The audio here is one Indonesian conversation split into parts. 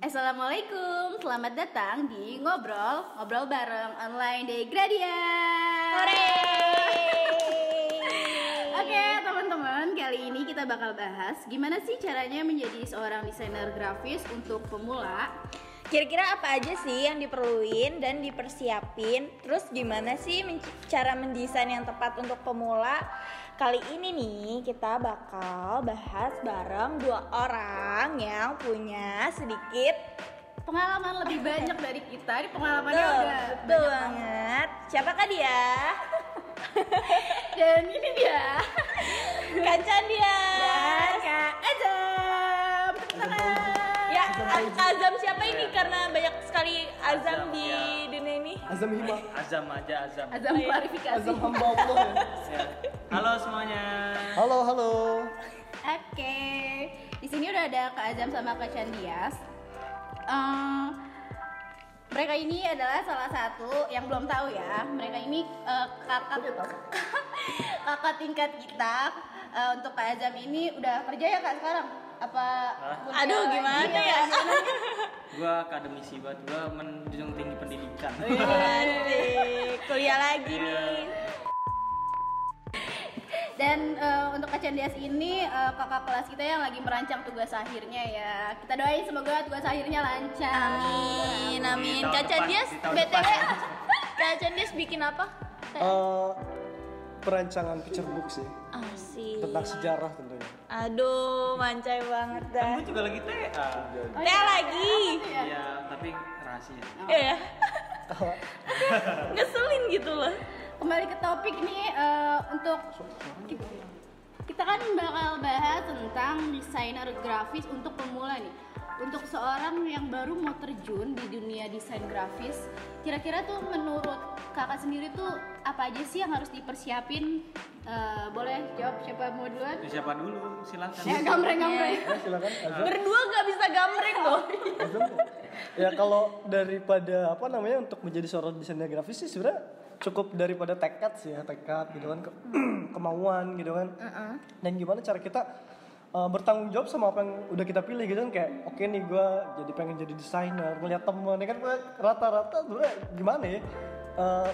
Assalamualaikum, selamat datang di Ngobrol Ngobrol bareng online di Gradian Oke teman-teman, kali ini kita bakal bahas Gimana sih caranya menjadi seorang desainer grafis untuk pemula Kira-kira apa aja sih yang diperluin dan dipersiapin? Terus gimana sih cara mendesain yang tepat untuk pemula? Kali ini nih kita bakal bahas bareng dua orang yang punya sedikit Pengalaman lebih banyak dari kita, ini pengalamannya betul, udah betul banyak banget banget. Siapakah dia? Dan ini dia Kacan dia. Dan Kak Azam Tepuk tangan. Azam siapa ini? Karena banyak sekali Azam Azam, di ya. dunia ini. Azam Hima Azam aja Azam. Azam klarifikasi Azam hamba Allah ya. Halo semuanya. Halo halo Oke, di sini udah ada Kak Azam sama Kak Candias. Eh, mereka ini adalah salah satu yang belum tahu ya. Mereka ini eh, kakak kakak tingkat kita. Eh, untuk Kak Azam ini udah kerja ya Kak sekarang? Apa? Hah? Aduh, gimana ya? Gua akademisi banget. Gua menjunjung tinggi pendidikan. Kuliah lagi Iya. nih. Dan eh, untuk Kak Candias ini eh, kakak kelas kita yang lagi merancang tugas akhirnya ya. Kita doain semoga tugas akhirnya lancar. Amin, amin. Tahun BTW, Dias bikin apa? Eh, Perancangan picture book sih Asik. Tentang sejarah tentunya Aduh, mancai banget Kan dah. gua juga lagi TA. Teh lagi. Iya, tapi rahasia. Iya. Ngeselin gitu loh. kembali ke topik nih eh, untuk kita kan bakal bahas tentang desainer grafis untuk pemula nih untuk seorang yang baru mau terjun di dunia desain grafis kira-kira tuh menurut kakak sendiri tuh apa aja sih yang harus dipersiapin? Eh, boleh jawab siapa mau duluan? Ya, siapa dulu? Silakan. ya gambreng gambreng. Ya silakan. Azam Berdua gak bisa gambreng loh. Azam Ya kalau daripada apa namanya untuk menjadi seorang desainer grafis sih sebenarnya cukup daripada tekad sih ya tekad gitu kan ke- kemauan gitu kan. Dan gimana cara kita uh, bertanggung jawab sama apa yang udah kita pilih gitu kan. Kayak oke nih gue jadi pengen jadi desainer melihat temen ya kan rata-rata sebenarnya gimana ya uh,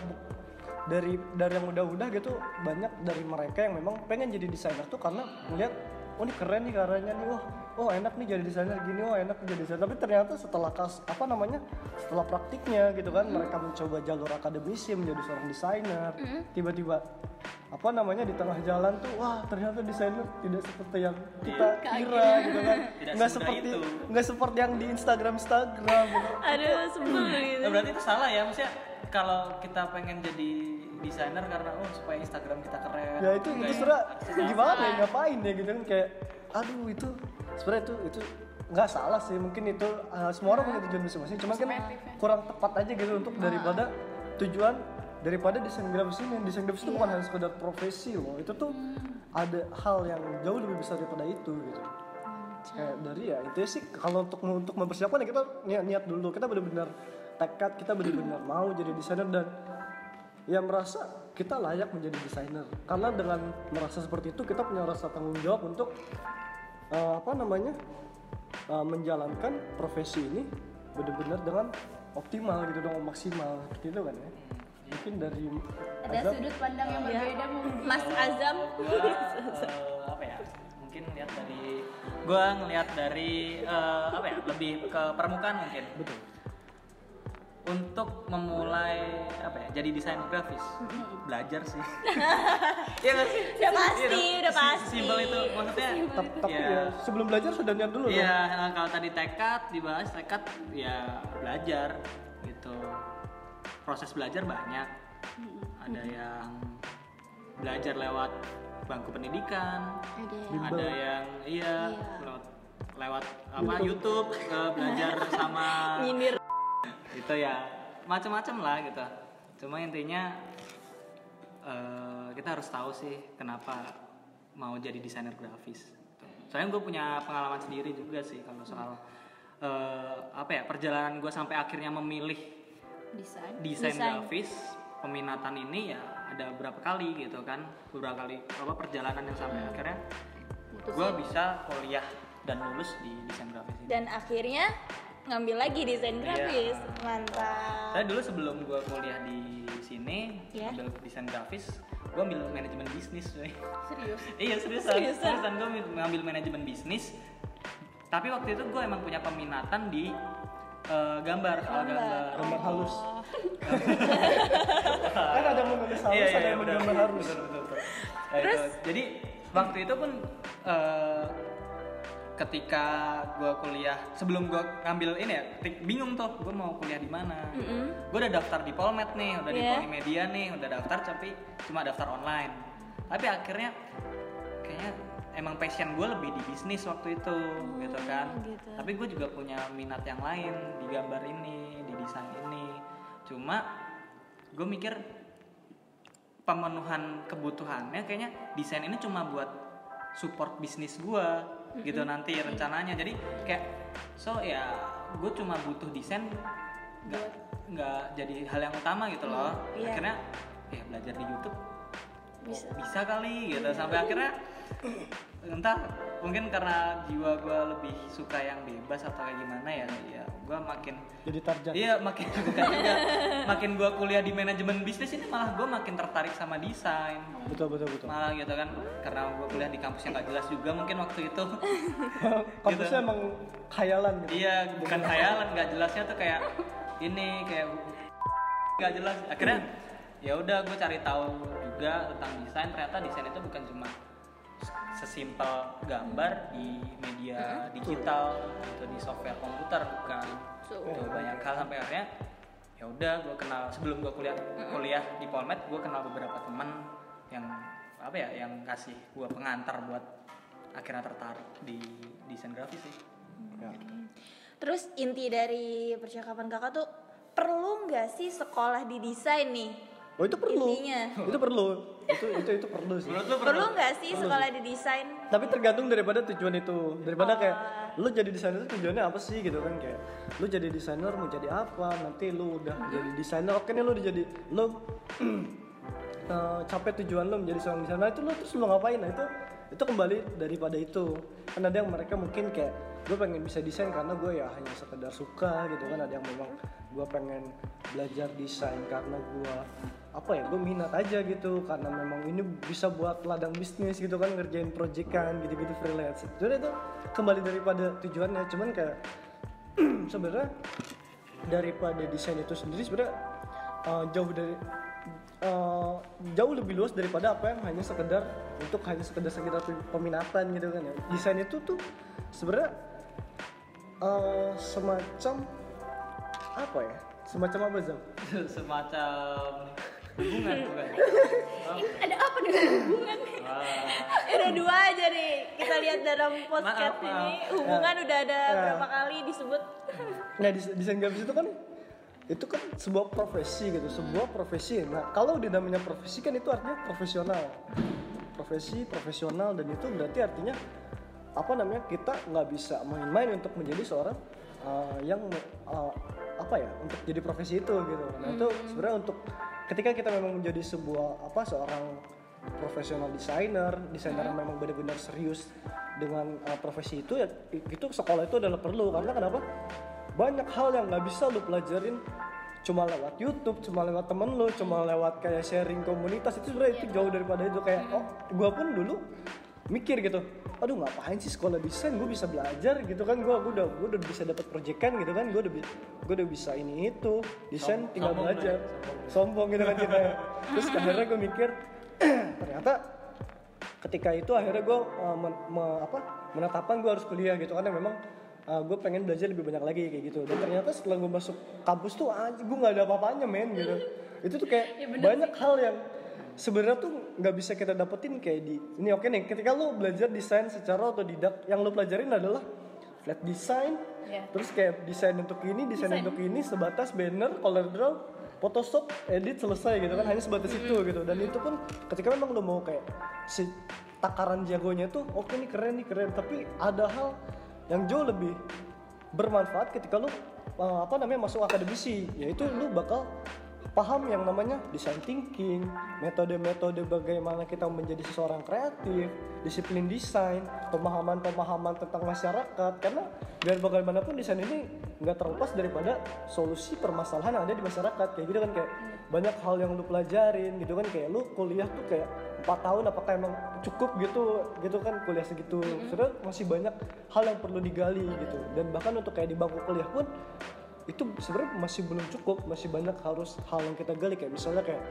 dari dari yang udah-udah gitu banyak dari mereka yang memang pengen jadi desainer tuh karena melihat oh ini keren nih karyanya nih wah oh enak nih jadi desainer gini oh enak nih jadi desainer tapi ternyata setelah kas apa namanya setelah praktiknya gitu kan mereka mencoba jalur akademisi menjadi seorang desainer tiba-tiba apa namanya di tengah jalan tuh wah ternyata desainer tidak seperti yang kita kira gitu kan nggak seperti itu. nggak seperti yang di Instagram Instagram gitu. Aduh, sebel gitu. Nah, berarti itu salah ya, maksudnya kalau kita pengen jadi desainer karena oh supaya Instagram kita keren. ya itu itu ya? sebenarnya Harusnya gimana ya ngapain ya gitu kan kayak aduh itu sebenarnya itu itu nggak salah sih. Mungkin itu uh, semua orang punya tujuan masing-masing. Cuman kan kurang tepat aja gitu untuk daripada tujuan daripada desain grafis ini. Desain grafis itu bukan hanya sekedar profesi loh. Itu tuh ada hal yang jauh lebih besar daripada itu gitu. Kayak dari ya itu sih. Kalau untuk untuk mempersiapkan ya kita niat niat dulu. Kita benar-benar tekad kita benar-benar mau jadi desainer dan ya merasa kita layak menjadi desainer. Karena dengan merasa seperti itu kita punya rasa tanggung jawab untuk eh, apa namanya? Eh, menjalankan profesi ini benar-benar dengan optimal gitu dong maksimal. Seperti itu kan ya? Mungkin dari ada Azam, sudut pandang yang berbeda mungkin. Mas Azam. gua eh, apa ya? Mungkin lihat dari gua ngelihat dari eh, apa ya? Lebih ke permukaan mungkin. Betul untuk memulai apa ya jadi desain grafis belajar sih Iya nggak sih Udah pasti, Iya dong. udah Si- pasti. simpel itu maksudnya Tap- tapi ya, ya sebelum belajar sudah niat dulu Iya, dong nah, kalau tadi tekad dibahas tekad ya belajar gitu. Proses belajar banyak. Ada yang belajar lewat bangku pendidikan, ada ada yang iya lewat lewat apa YouTube. YouTube, eh, belajar sama Nyindir. Itu ya. Macam-macam lah gitu. Cuma intinya eh, kita harus tahu sih kenapa mau jadi desainer grafis. Soalnya gue punya pengalaman sendiri juga sih kalau soal eh, apa ya perjalanan gue sampai akhirnya memilih desain. grafis. Peminatan ini ya ada berapa kali gitu kan. Beberapa kali apa perjalanan yang sampai akhirnya gue bisa kuliah dan lulus di desain grafis ini. Dan akhirnya ngambil lagi desain Iya. grafis mantap Saya dulu sebelum gue kuliah di sini, Iya. ambil desain grafis, gue ambil manajemen bisnis. coy. serius iya seriusan, Seriusan? seriusan gue ngambil manajemen bisnis. Tapi waktu itu gue emang punya peminatan di eh, gambar, soal Gambar. gambar. Gambar halus. Oh. kan ada yang menulis halus Iya, iya, ada yang menggambar halus Betul, betul, betul. Nah, Terus? itu. jadi waktu itu pun eh, ketika gue kuliah sebelum gue ngambil ini ya bingung tuh gue mau kuliah di mana gue udah daftar di Polmed nih udah di Iya. Polimedia nih udah daftar tapi cuma daftar online. Tapi akhirnya kayaknya emang passion gue lebih di bisnis waktu itu gitu kan. gitu. tapi gue juga punya minat yang lain di gambar ini di desain ini. Cuma gue mikir pemenuhan kebutuhannya kayaknya desain ini cuma buat support bisnis gue gitu nanti rencananya. Jadi kayak so ya gue cuma butuh desain nggak nggak jadi hal yang utama gitu loh. Iya. akhirnya ya belajar di YouTube bisa. Bisa kali gitu. Sampai akhirnya entah mungkin karena jiwa gue lebih suka yang bebas atau kayak gimana ya ya gue makin jadi tarjan Iya makin bukan juga. Makin gua kuliah di manajemen bisnis ini malah gua makin tertarik sama desain. Betul betul betul. Malah gitu kan karena gua kuliah di kampus yang gak jelas juga mungkin waktu itu. Kampusnya emang khayalan gitu. Iya bukan khayalan gak jelasnya tuh kayak ini kayak gak jelas. Akhirnya ya udah gue cari tahu juga tentang desain ternyata desain itu bukan cuma sesimpel gambar di media digital gitu di software komputer bukan. Tuh, banyak hal sampai akhirnya ya udah gue kenal sebelum gue kuliah kuliah di Polmed gue kenal beberapa teman yang apa ya yang kasih gue pengantar buat akhirnya tertarik di desain grafis sih. Ya. terus inti dari percakapan kakak tuh perlu nggak sih sekolah di desain nih oh itu perlu. Intinya. itu perlu. Itu itu itu perlu sih. Menurut lu perlu nggak? sih sekolah di desain? Tapi tergantung daripada tujuan itu. Daripada kayak lu jadi desainer itu tujuannya apa sih gitu kan? Kayak lu jadi desainer mau jadi apa? Nanti lu udah jadi desainer. Oke nih lu udah jadi lu eh, capek tujuan lu menjadi seorang desainer. Itu lu terus lu ngapain? Nah itu itu kembali daripada itu. Kan ada yang mereka mungkin kayak gue pengen bisa desain karena gue ya hanya sekedar suka gitu kan? Ada yang memang gue pengen belajar desain karena gue apa ya gue minat aja gitu karena memang ini bisa buat ladang bisnis gitu kan ngerjain proyekan gitu-gitu freelance. Jadi itu kembali daripada tujuannya cuman kayak sebenarnya daripada desain itu sendiri sebenarnya uh, jauh dari uh, jauh lebih luas daripada apa yang hanya sekedar untuk hanya sekedar sekedar peminatan gitu kan ya. Desain itu tuh sebenarnya uh, semacam apa ya? Semacam apa Zam? semacam hubungan bukan ada apa dengan hubungan Wah. udah dua aja nih kita lihat dalam podcast Maaf, ini maaf. hubungan udah ada Ya. berapa kali disebut Nah, des- desain grafis itu kan itu kan sebuah profesi gitu, sebuah profesi. Nah, kalau di namanya profesi kan itu artinya profesional. Profesi, profesional dan itu berarti artinya apa namanya? Kita nggak bisa main-main untuk menjadi seorang uh, yang uh, apa ya? Untuk jadi profesi itu gitu. Nah, itu sebenarnya untuk ketika kita memang menjadi sebuah apa seorang profesional desainer, desainer yang memang benar-benar serius dengan uh, profesi itu ya itu sekolah itu adalah perlu. Karena kenapa? Banyak hal yang nggak bisa lu pelajarin cuma lewat YouTube, cuma lewat temen lu, cuma lewat kayak sharing komunitas. Itu sebenarnya itu jauh daripada itu. Kayak oh gua pun dulu mikir gitu aduh ngapain sih sekolah desain? Gue bisa belajar gitu kan. Gue udah gue udah bisa dapat proyekan gitu kan. Gue udah gue udah bisa ini itu desain Som- tinggal sombong belajar. lu ya, sombong gitu kan kita terus akhirnya gue mikir ternyata ketika itu akhirnya gue uh, men- me- apa menetapkan gue harus kuliah gitu karena memang gue pengen belajar lebih banyak lagi kayak gitu. Dan ternyata setelah gue masuk kampus tuh gue nggak ada apa-apanya men gitu. Itu tuh kayak banyak hal yang sebenarnya tuh nggak bisa kita dapetin kayak di ini oke nih ketika lo belajar desain secara otodidak yang lo pelajarin adalah flat design Iya. terus kayak desain untuk ini desain untuk ini sebatas banner color draw Photoshop edit selesai gitu kan hanya sebatas itu gitu. Dan itu pun ketika memang lo mau kayak si takaran jagonya tuh oke nih keren nih keren. Tapi ada hal yang jauh lebih bermanfaat ketika lu uh, apa namanya masuk akademisi yaitu lu bakal paham yang namanya design thinking, metode-metode bagaimana kita menjadi seseorang kreatif, disiplin desain, pemahaman-pemahaman tentang masyarakat. Karena biar bagaimanapun desain ini nggak terlepas daripada solusi permasalahan yang ada di masyarakat. Kayak gitu kan kayak banyak hal yang lu pelajarin gitu kan kayak lu kuliah tuh kayak empat tahun apakah emang cukup gitu gitu kan kuliah segitu. Sebenarnya masih banyak hal yang perlu digali gitu. Dan bahkan untuk kayak di bangku kuliah pun itu sebenarnya masih belum cukup masih banyak harus hal yang kita gali. Kayak misalnya kayak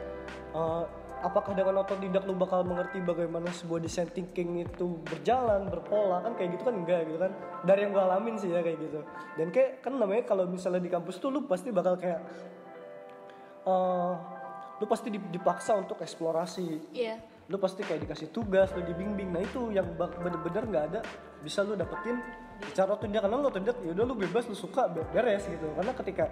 eh, apakah dengan otodidak lu bakal mengerti bagaimana sebuah design thinking itu berjalan berpola? Kan kayak gitu kan enggak gitu kan? Dari yang gue alamin sih ya kayak gitu. Dan kayak kan namanya kalau misalnya di kampus tuh lu pasti bakal kayak eh, lu pasti dip- dipaksa untuk eksplorasi. Iya. lu pasti kayak dikasih tugas lu dibimbing. Nah itu yang bener-bener nggak ada. Bisa lu dapetin secara otodidak karena lu otodidak ya udah lu bebas lu suka be- beres gitu. Karena ketika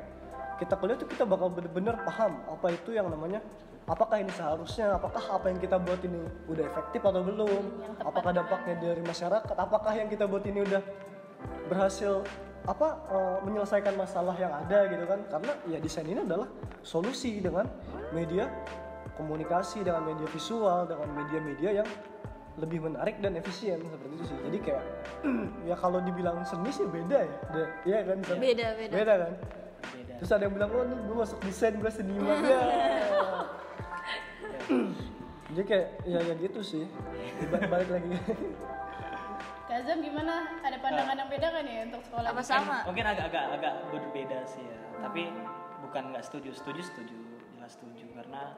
kita kuliah tuh kita bakal bener-bener paham apa itu yang namanya apakah ini seharusnya apakah apa yang kita buat ini udah efektif atau belum apakah dampaknya dari masyarakat apakah yang kita buat ini udah berhasil apa eh, menyelesaikan masalah yang ada gitu kan. Karena ya desain ini adalah solusi dengan media komunikasi dengan media visual dengan media-media yang lebih menarik dan efisien seperti itu sih. Jadi kayak ya kalau dibilang seni sih beda ya. Iya kan? Sam? Beda, beda. beda kan? Beda. Terus ada yang bilang oh nih gue masuk desain gue seniman. Ya. Jadi kayak ya ya gitu sih. Ba- balik lagi. Kazam gimana? Ada pandangan yang beda kan ya untuk sekolah? Apa sama? mungkin agak-agak agak berbeda sih ya. Tapi bukan nggak setuju setuju. Setuju jelas setuju. Karena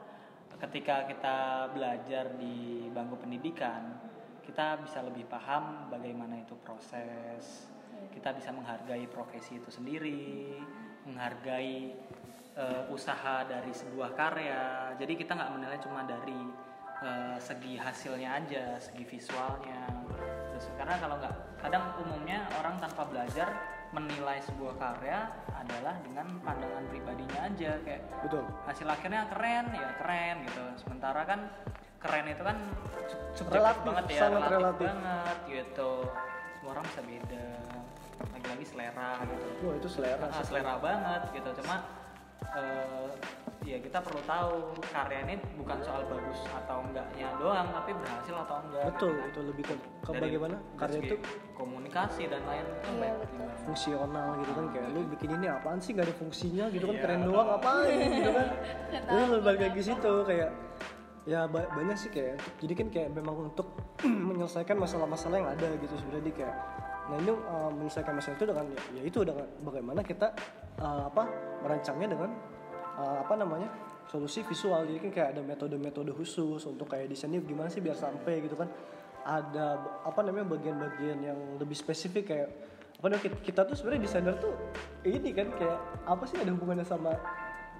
ketika kita belajar di bangku pendidikan kita bisa lebih paham bagaimana itu proses. Kita bisa menghargai profesi itu sendiri menghargai eh, usaha dari sebuah karya. Jadi kita nggak menilai cuma dari eh, segi hasilnya aja segi visualnya. Terus, karena kalau nggak kadang umumnya orang tanpa belajar menilai sebuah karya adalah dengan pandangan pribadinya aja kayak betul. hasil akhirnya keren ya keren gitu. Sementara kan keren itu kan subjektif Relatif, banget ya sangat relatif. banget gitu. Semua orang bisa beda lagi-lagi selera gitu. Wah itu selera Ah, sih. selera banget gitu. Cuma eh, ya kita perlu tahu karya ini bukan soal bagus atau enggaknya doang tapi berhasil atau enggak betul kan. itu lebih ke, ke Dari- bagaimana karya itu komunikasi dan lain itu kan banyak pertimbangan. fungsional gitu kan kayak lu bikin ini apaan sih gak ada fungsinya gitu kan Iya, keren doang apain gitu kan lu buat lagi apa. situ kayak ya ba- banyak sih kayak jadi kan kayak memang untuk menyelesaikan masalah-masalah yang ada gitu sebenarnya di kayak nah ini uh, menyelesaikan masalah itu dengan ya, ya itu dengan bagaimana kita uh, apa merancangnya dengan uh, apa namanya solusi visual. Jadi kan kayak ada metode-metode khusus untuk kayak desainnya gimana sih biar sampai gitu kan. Ada apa namanya bagian-bagian yang lebih spesifik kayak apa namanya kita, kita tuh sebenarnya desainer tuh ini kan kayak apa sih ada hubungannya sama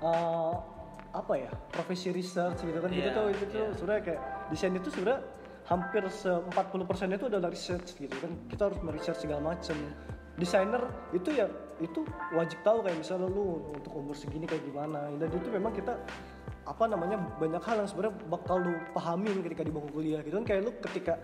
uh, apa ya profesi research gitu kan. Gitu Iya, tuh itu tuh iya. sebenarnya kayak desain itu sebenarnya hampir se 40% itu adalah research gitu kan. Kita harus meresearch segala macam desainer itu ya itu wajib tahu kayak misalnya lu untuk umur segini kayak gimana. Dan itu memang kita apa namanya banyak hal yang sebenarnya bakal lu pahamin ketika di bangku kuliah gitu kan. Kayak lu ketika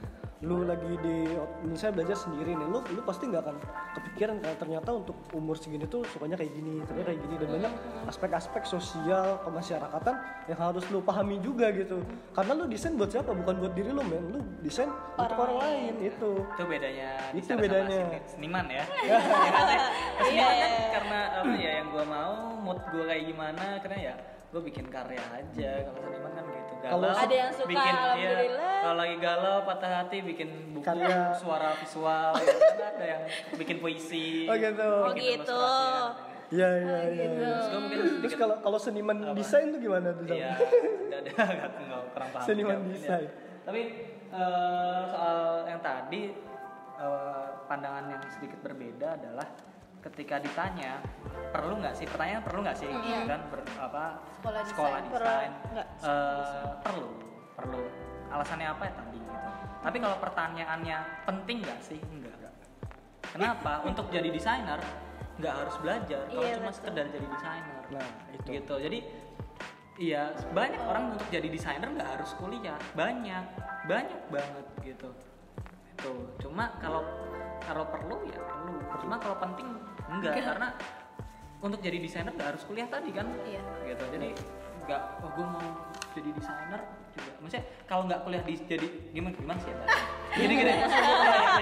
lu lagi di misalnya belajar sendiri nih lu lu pasti nggak akan kepikiran kalau ternyata untuk umur segini tuh sukanya kayak gini ternyata kayak gini. Dan banyak aspek-aspek sosial kemasyarakatan yang harus lu pahami juga gitu. Karena lu desain buat siapa? Bukan buat diri lu men. Lu desain untuk orang lain itu. Itu bedanya Itu sama bedanya. seni- seniman ya. Ya kan sih? seniman kan karena apa ya yang gua mau mood gua kayak gimana karena ya gua bikin karya aja kalau seniman kan gitu Kalau galau Ada yang suka, bikin ya, alhamdulillah. kalau lagi galau patah hati bikin buku Karya. suara visual gitu kan ada yang bikin puisi Oh gitu. Oh gitu. ilustrasi, Iya iya iya. Terus gua mungkin Terus kalau kalau seniman desain tuh gimana tuh? Iya, ada agak nggak kurang paham. Seniman desain. ya. Tapi eh, soal yang tadi eh, pandangan yang sedikit berbeda adalah ketika ditanya perlu nggak sih? Pertanyaan perlu nggak sih? Kan ber, apa Sekolah sekolah desain. Perlu desain. nggak? Eh, perlu perlu. Alasannya apa ya tadi gitu? Tapi kalau pertanyaannya penting nggak sih? Enggak kenapa? Untuk jadi desainer nggak harus belajar kalau Iya, cuma betul. sekedar jadi desainer. Nah, itu. gitu. Jadi iya banyak orang untuk jadi desainer nggak harus kuliah. Banyak banyak banget gitu. Itu cuma kalau kalau perlu ya perlu. Cuma kalau penting enggak karena untuk jadi desainer nggak harus kuliah tadi kan Iya. gitu jadi nggak oh gue mau jadi desainer juga maksudnya kalau nggak kuliah di jadi gimana gimana sih ya gini gini Iya,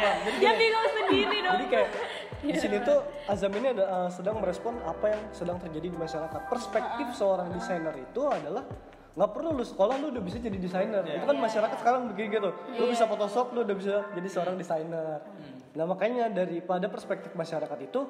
iya. Jadi Dia bingung sendiri dong. Jadi kayak di sini tuh Azam ini ada uh, sedang merespon apa yang sedang terjadi di masyarakat. Perspektif seorang desainer itu adalah nggak perlu lu sekolah lu udah bisa jadi desainer. Itu kan masyarakat sekarang begini gitu. Lu bisa Photoshop lu udah bisa jadi seorang desainer. Nah makanya daripada perspektif masyarakat itu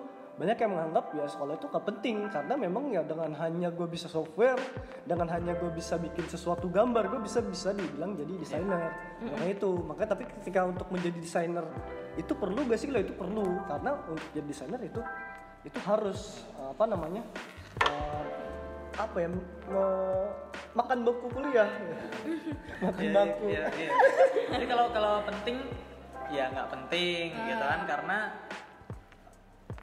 banyak yang menganggap ya sekolah itu gak penting karena memang ya dengan hanya gue bisa software dengan hanya gue bisa bikin sesuatu gambar gue bisa bisa dibilang jadi desainer. Makanya itu makanya tapi ketika untuk menjadi desainer itu perlu gak sih? Lo itu perlu karena untuk jadi desainer itu itu harus uh, apa namanya uh, apa ya me- makan bangku kuliah. Makan Iya, bangku iya, iya. Jadi kalau kalau penting ya nggak penting gitu kan? Karena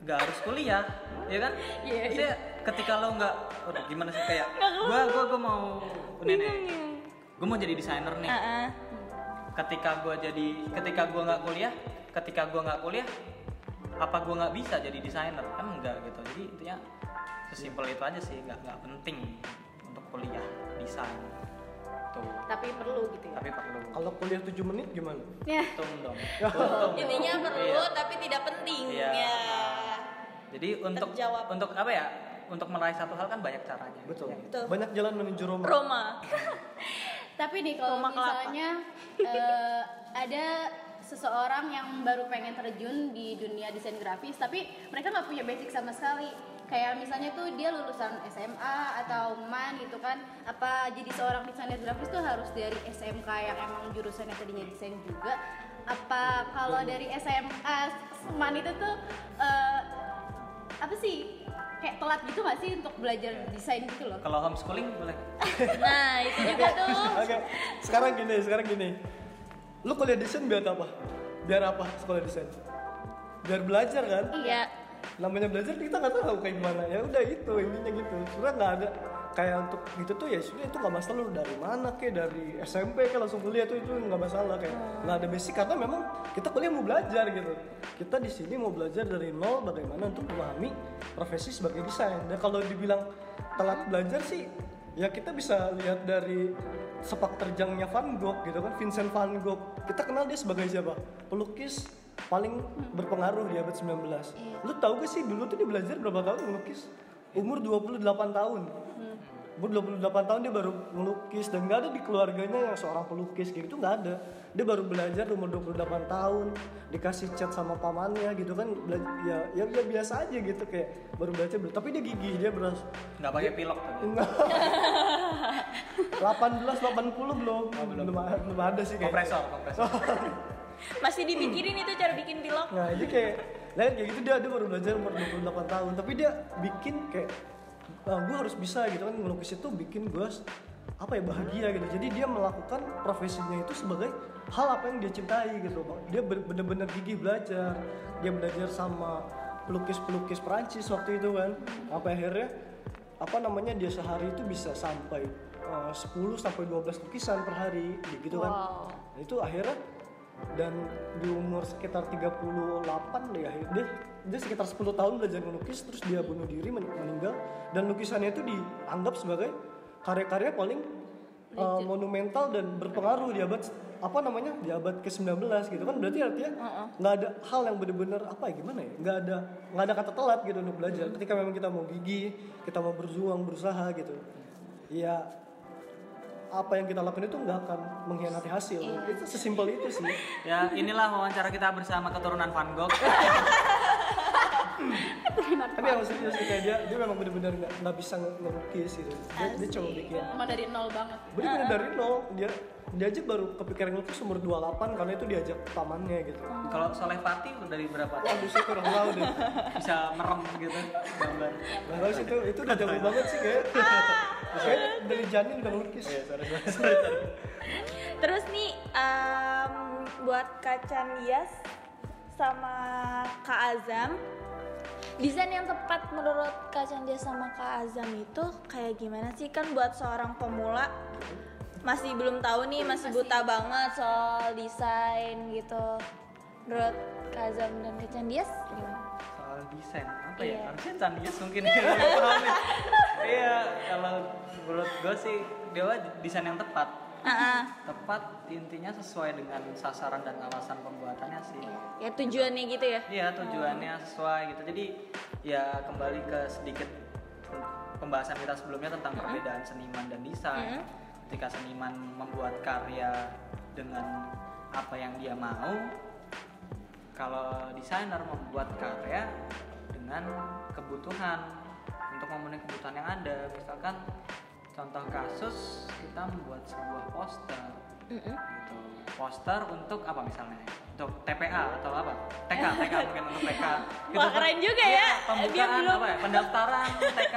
nggak harus kuliah, ya kan? Iya, Maksudnya ketika lo nggak, waduh, gimana sih kayak gua gua gua mau ini nih, gua mau jadi desainer nih. Heeh. Ketika gua jadi, ketika gua nggak kuliah, ketika gua nggak kuliah, apa gua nggak bisa jadi desainer? Kan enggak gitu. Jadi intinya sesimpel itu aja sih, nggak nggak penting untuk kuliah desain. Tuh. tapi perlu gitu ya Tapi perlu. kalau kuliah 7 menit gimana ya Untung dong. Intinya perlu Iya. tapi tidak penting Iya. ya. Jadi untuk Terjawab. untuk apa ya? Untuk meraih satu hal kan banyak caranya. betul Ya. Betul. banyak jalan menuju Roma Roma. Tapi nih kalau misalnya eh, ada seseorang yang baru pengen terjun di dunia desain grafis, tapi mereka nggak punya basic sama sekali. Kayak misalnya tuh dia lulusan SMA atau MAN gitu kan, apa jadi seorang desainer grafis tuh harus dari SMK yang emang jurusannya tadinya desain juga? Apa kalau dari SMA MAN itu tuh eh, apa sih? Kayak telat gitu gak sih untuk belajar desain gitu loh? Kalau homeschooling boleh. Nah, itu juga tuh. Oke, sekarang gini, sekarang gini. Lu kuliah desain biar apa? Biar apa sekolah desain? Biar belajar kan? Iya. Namanya belajar kita nggak tahu kayak gimana. Ya udah itu intinya gitu. Sebenarnya nggak ada kayak untuk gitu tuh ya sebenarnya itu nggak masalah lu dari mana kayak dari SMP kayak langsung kuliah tuh itu nggak masalah kayak nggak ada basic karena memang kita kuliah mau belajar gitu kita di sini mau belajar dari nol bagaimana untuk memahami profesi sebagai desain dan kalau dibilang telat belajar sih ya kita bisa lihat dari sepak terjangnya Van Gogh gitu kan Vincent Van Gogh. Kita kenal dia sebagai siapa? Pelukis paling berpengaruh di abad 19 lu tahu gak sih dulu tuh dia belajar berapa tahun melukis umur 28 tahun. Umur 28 tahun dia baru melukis dan nggak ada di keluarganya yang seorang pelukis kayak gitu nggak ada dia baru belajar umur 28 tahun dikasih cat sama pamannya gitu kan ya, ya ya biasa aja gitu kayak baru belajar tapi dia gigih dia beras Nggak pakai pilok tuh. Enggak. 18 80 belum. belum. ada- belum ada sih kayak. Kompresor, kompresor. Masih dipikirin itu cara bikin pilok. Nah, jadi kayak lain kayak gitu dia dia baru belajar umur 28 tahun, tapi dia bikin kayak ah, gue harus bisa gitu kan ngelukis itu bikin gue apa ya bahagia gitu. Jadi dia melakukan profesinya itu sebagai hal apa yang dia cintai gitu. Dia bener-bener gigih belajar. Dia belajar sama pelukis-pelukis Perancis waktu itu kan. Sampai akhirnya apa namanya dia sehari itu bisa sampai uh, 10 sampai 12 lukisan per hari gitu kan. Wow. Nah, itu akhirnya dan di umur sekitar 38 deh ya dia dia sekitar 10 tahun belajar melukis terus dia bunuh diri men- meninggal dan lukisannya itu dianggap sebagai karya-karya paling uh, monumental dan berpengaruh di abad apa namanya? Di abad ke-19 gitu kan. Berarti artinya nggak ada hal yang bener-bener apa ya gimana ya? Nggak ada nggak ada kata telat gitu untuk belajar. Ketika memang kita mau gigih kita mau berjuang berusaha gitu ya apa yang kita lakukan itu nggak akan mengkhianati hasil. Itu sesimpel itu sih. Ya inilah wawancara kita bersama keturunan Van Gogh. tapi yang serius sih kayak dia dia memang benar-benar nggak nggak bisa nge- ngelukis gitu. Dia, dia coba bikin Emang dari nol banget. benar-benar dari nol dia dia aja baru kepikiran ngelukis umur 28 karena itu diajak pamannya gitu. Kalau Soleh Fatih dari berapa? Waduh saya kurang tahu deh. Bisa merem gitu. Gambar. nggak tahu sih itu itu udah jauh banget sih kayak kayak dari janin udah ngelukis. Terus nih em, buat Kak Candias sama Kak Azam Desain yang tepat menurut Kak Candias sama Kak Azam itu kayak gimana sih? Kan buat seorang pemula masih belum tahu nih masih buta banget soal desain gitu. Menurut Kak Azam dan Kak Candias gimana? Soal desain apa ya? Iya. harusnya Candias mungkin ya iya kalau menurut gue sih dia desain yang tepat Tepat intinya sesuai dengan sasaran dan alasan pembuatannya sih ya tujuannya gitu ya Iya tujuannya sesuai gitu. Jadi ya kembali ke sedikit pembahasan kita sebelumnya tentang perbedaan seniman dan desain. Ketika seniman membuat karya dengan apa yang dia mau, kalau desainer membuat karya dengan kebutuhan untuk memenuhi kebutuhan yang ada. Misalkan contoh kasus kita membuat sebuah poster gitu. Poster untuk apa misalnya? Untuk TPA atau apa? TK, TK mungkin untuk TK. Gitu, Wah, keren juga Iya, ya. Pembukaan Dia belum- apa ya? Pendaftaran TK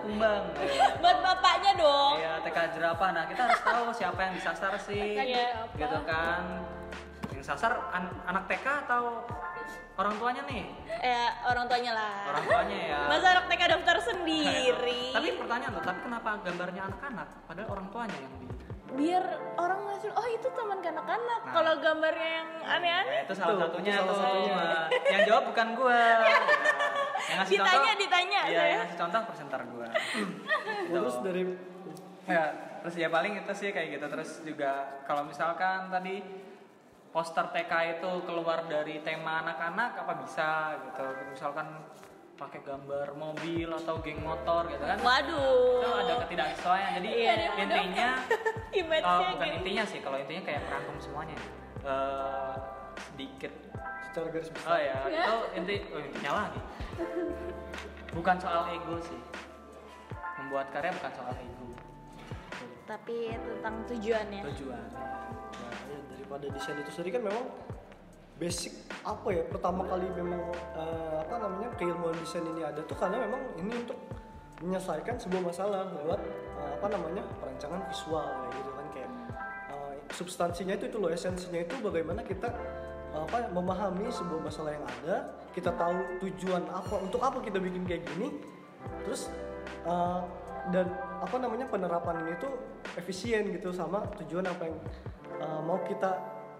Kumbang. buat bapaknya dong Iya, TK jerapah. Nah, kita harus tahu siapa yang disasar sih. Iya. Gitu kan. Yang sasar an- anak TK atau orang tuanya nih? eh orang tuanya lah Orang tuanya ya. masa anak TK daftar sendiri Tapi pertanyaan tuh, tapi kenapa gambarnya anak-anak padahal orang tuanya yang di biar orang ngasih oh itu teman kanak-kanak Nah. kalau gambarnya yang aneh-aneh itu salah satunya itu salah satunya. Yang jawab bukan gua. yang ngasih Ditanya, contoh, ditanya Iya, saya. yang ngasih contoh presenter gua. terus dari ya, terus ya paling itu sih kayak gitu. Terus juga kalau misalkan tadi poster TK itu keluar dari tema anak-anak apa bisa gitu. Misalkan pakai gambar mobil atau geng motor gitu kan. waduh Itu ada ketidaksesuaian. Jadi Iya. intinya image-nya Oh, bukan intinya sih, kalau intinya kayak merangkum semuanya. Eh, sedikit secara garis besar Oh ya, itu inti oh, intinya lagi. Bukan soal ego sih. Membuat karya bukan soal ego. tapi tentang tujuannya Tujuan. Ya, daripada desain itu sendiri kan memang basic apa ya pertama kali memang eh, apa namanya keilmuan desain ini ada tuh karena memang ini untuk menyelesaikan sebuah masalah lewat eh, apa namanya perancangan visual kayak gitu kan kayak eh, substansinya itu itu loh esensinya itu bagaimana kita apa memahami sebuah masalah yang ada kita tahu tujuan apa untuk apa kita bikin kayak gini terus eh, dan apa namanya penerapan ini tuh efisien gitu sama tujuan apa yang uh, mau kita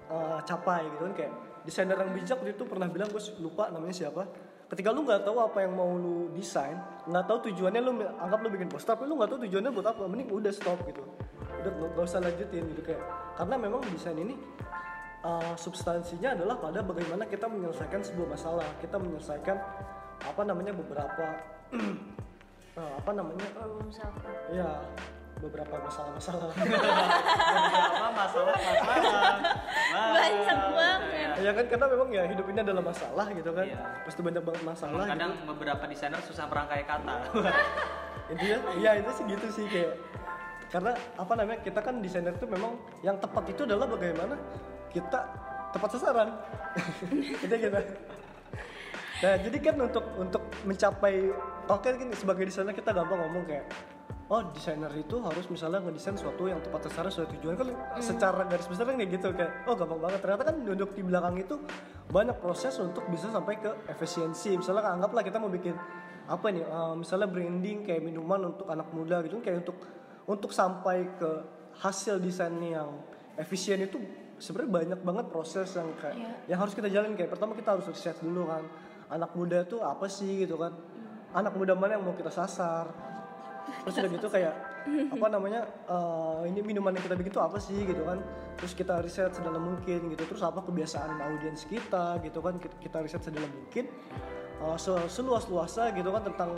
uh, capai gitu kan. Kayak desainer yang bijak waktu itu pernah bilang gue lupa namanya siapa. Ketika lu nggak tahu apa yang mau lu desain nggak tahu tujuannya lu anggap lu bikin poster tapi lu nggak tahu tujuannya buat apa mending udah stop gitu. Udah nggak usah lanjutin gitu kayak karena memang desain ini uh, substansinya adalah pada bagaimana kita menyelesaikan sebuah masalah kita menyelesaikan apa namanya beberapa uh, apa namanya problem solving. ya beberapa masalah-masalah Apa masalah masalah? banyak banget ya kan karena memang ya hidup ini adalah masalah gitu kan Iya. pasti banyak banget masalah Kadang gitu. beberapa desainer susah merangkai kata. intinya ya itu sih gitu sih kayak karena apa namanya kita kan desainer tuh memang yang tepat itu adalah bagaimana kita tepat sasaran itu gitu nah jadi kan untuk untuk mencapai oke kan sebagai desainer kita gampang ngomong kayak oh desainer itu harus misalnya ngedesain sesuatu yang tepat sasaran sesuai tujuan. Kan secara garis besar kan kayak gitu kayak oh gampang banget. Ternyata kan duduk di belakang itu banyak proses untuk bisa sampai ke efisiensi. Misalnya anggaplah kita mau bikin apa nih eh, misalnya branding kayak minuman untuk anak muda gitu kayak untuk untuk sampai ke hasil desain yang efisien itu sebenarnya banyak banget proses yang kayak yang harus kita jalin kayak pertama kita harus riset dulu kan anak muda tuh apa sih? gitu kan. Anak muda mana yang mau kita sasar? Terus udah gitu kayak apa namanya eh, ini minuman yang kita bikin tuh apa sih? gitu kan. Terus kita riset sedalam mungkin gitu. Terus apa kebiasaan audiens kita gitu kan. Kita, riset sedalam mungkin eh, se- seluas luasnya gitu kan tentang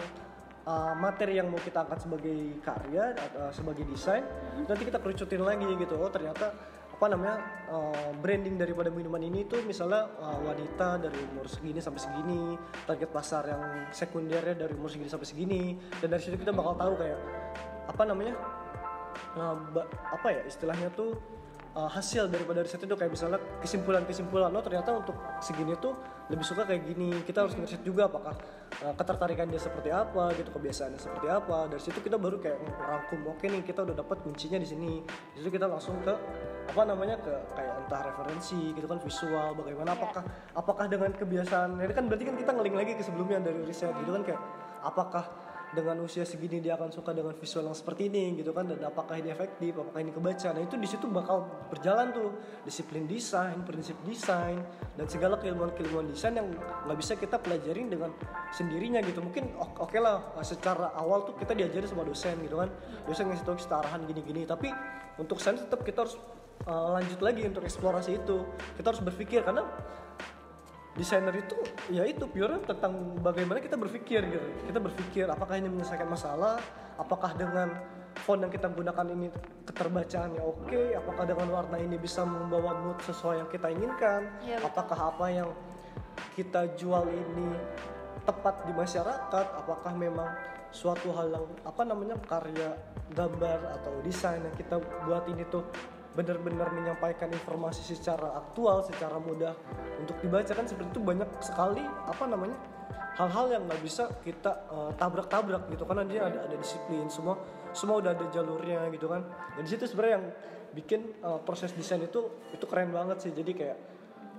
eh, materi yang mau kita angkat sebagai karya atau sebagai desain. Nanti kita kerucutin lagi gitu. Oh ternyata apa namanya eh, branding daripada minuman ini tuh misalnya eh, wanita dari umur segini sampai segini target pasar yang sekundernya dari umur segini sampai segini dan dari situ kita bakal tahu kayak apa namanya ba- apa ya istilahnya tuh eh, hasil daripada riset itu. Kayak misalnya kesimpulan-kesimpulan lo ternyata untuk segini tuh lebih suka kayak gini. Kita harus ngeriset juga apakah eh, ketertarikan dia seperti apa gitu kebiasaannya seperti apa. Dari situ kita baru kayak merangkum oke nih kita udah dapat kuncinya di sini. Di situ kita langsung ke apa namanya ke kayak entah referensi gitu kan visual bagaimana apakah apakah dengan kebiasaan. Ini kan berarti kan kita ngeling lagi ke sebelumnya dari riset gitu kan kayak apakah dengan usia segini dia akan suka dengan visual yang seperti ini gitu kan? Dan apakah ini efektif apakah ini kebaca? Nah itu di situ bakal berjalan tuh. Disiplin desain prinsip desain dan segala keilmuan-keilmuan desain yang nggak bisa kita pelajarin dengan sendirinya gitu. Mungkin oke oke lah secara awal tuh kita diajari sama dosen gitu kan? Dosen ngasih tahu kita arahan gini-gini tapi untuk sains tetap kita harus uh, lanjut lagi untuk eksplorasi itu. Kita harus berpikir karena desainer itu ya itu pure tentang bagaimana kita berpikir gitu. Kita berpikir apakah ini menyelesaikan masalah? Apakah dengan font yang kita gunakan ini keterbacaannya oke? Apakah dengan warna ini bisa membawa mood sesuai yang kita inginkan? Iya, betul. apakah apa yang kita jual ini tepat di masyarakat? Apakah memang suatu hal yang apa namanya karya gambar atau desain yang kita buat ini tuh benar-benar menyampaikan informasi secara aktual secara mudah untuk dibaca kan seperti itu banyak sekali apa namanya hal-hal yang nggak bisa kita eh, tabrak-tabrak gitu. Karena dia ada ada disiplin semua semua udah ada jalurnya gitu kan. Dan di situ sebenarnya yang bikin eh, proses desain itu itu keren banget sih. Jadi kayak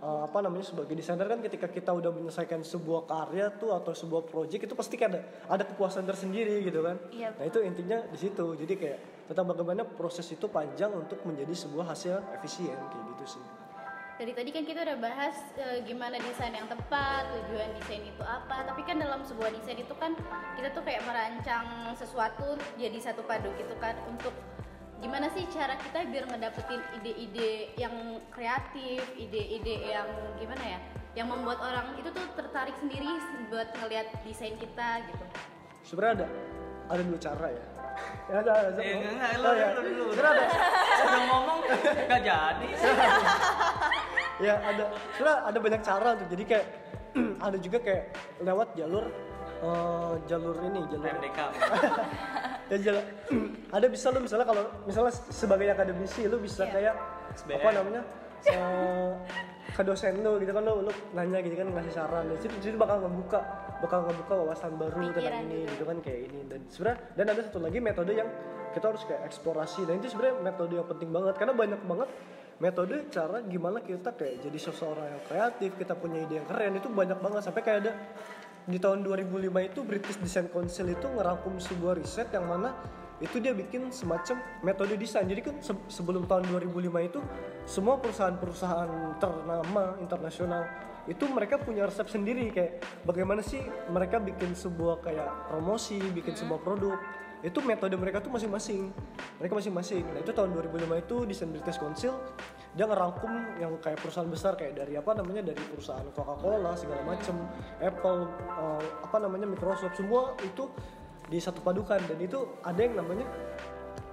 eh, apa namanya sebagai desainer kan ketika kita udah menyelesaikan sebuah karya tuh atau sebuah project itu pasti ada ada kepuasan tersendiri gitu kan. Iya, nah itu intinya di situ. Jadi kayak tentang bagaimana proses itu panjang untuk menjadi sebuah hasil efisien kayak gitu sih Dari tadi kan kita udah bahas eh, gimana desain yang tepat, tujuan desain itu apa. Tapi kan dalam sebuah desain itu kan kita tuh kayak merancang sesuatu jadi satu padu gitu kan untuk gimana sih cara kita biar ngedapetin ide-ide yang kreatif, ide-ide yang gimana ya, yang membuat orang itu tuh tertarik sendiri buat ngelihat desain kita gitu. sebenarnya ada ada dua cara ya ya ada ada Eh, enggak, enggak, oh, lu, ya. lu, lu, lu. sebenarnya ada Udah ngomong nggak jadi. ya ada sebenarnya ada banyak cara tuh jadi kayak ada juga kayak lewat jalur eh, jalur ini jalur MDK. ya jalur ada bisa lu misalnya kalau misalnya sebagai akademisi lu bisa Iya. kayak SBM. apa namanya eh, ke dosen lu gitu kan lu, lu nanya gitu kan ngasih saran dan situ, situ bakal ngebuka bakal ngebuka wawasan baru Pikiran tentang ini juga. gitu kan kayak ini. Dan sebenarnya dan ada satu lagi metode yang kita harus kayak eksplorasi. Dan itu sebenarnya metode yang penting banget karena banyak banget metode cara gimana kita kayak jadi seseorang yang kreatif kita punya ide yang keren itu banyak banget. Sampai kayak ada di tahun 2005 itu British Design Council itu ngerangkum sebuah riset yang mana itu dia bikin semacam metode desain. Jadi kan se- sebelum tahun 2005 itu semua perusahaan-perusahaan ternama internasional itu mereka punya resep sendiri kayak bagaimana sih mereka bikin sebuah kayak promosi bikin sebuah produk. Itu metode mereka tuh masing-masing. Mereka masing-masing. Nah itu tahun 2005 itu desain British Council dia ngerangkum yang kayak perusahaan besar kayak dari apa namanya dari perusahaan Coca-Cola segala macem Apple eh, apa namanya Microsoft semua itu di satu padukan. Dan itu ada yang namanya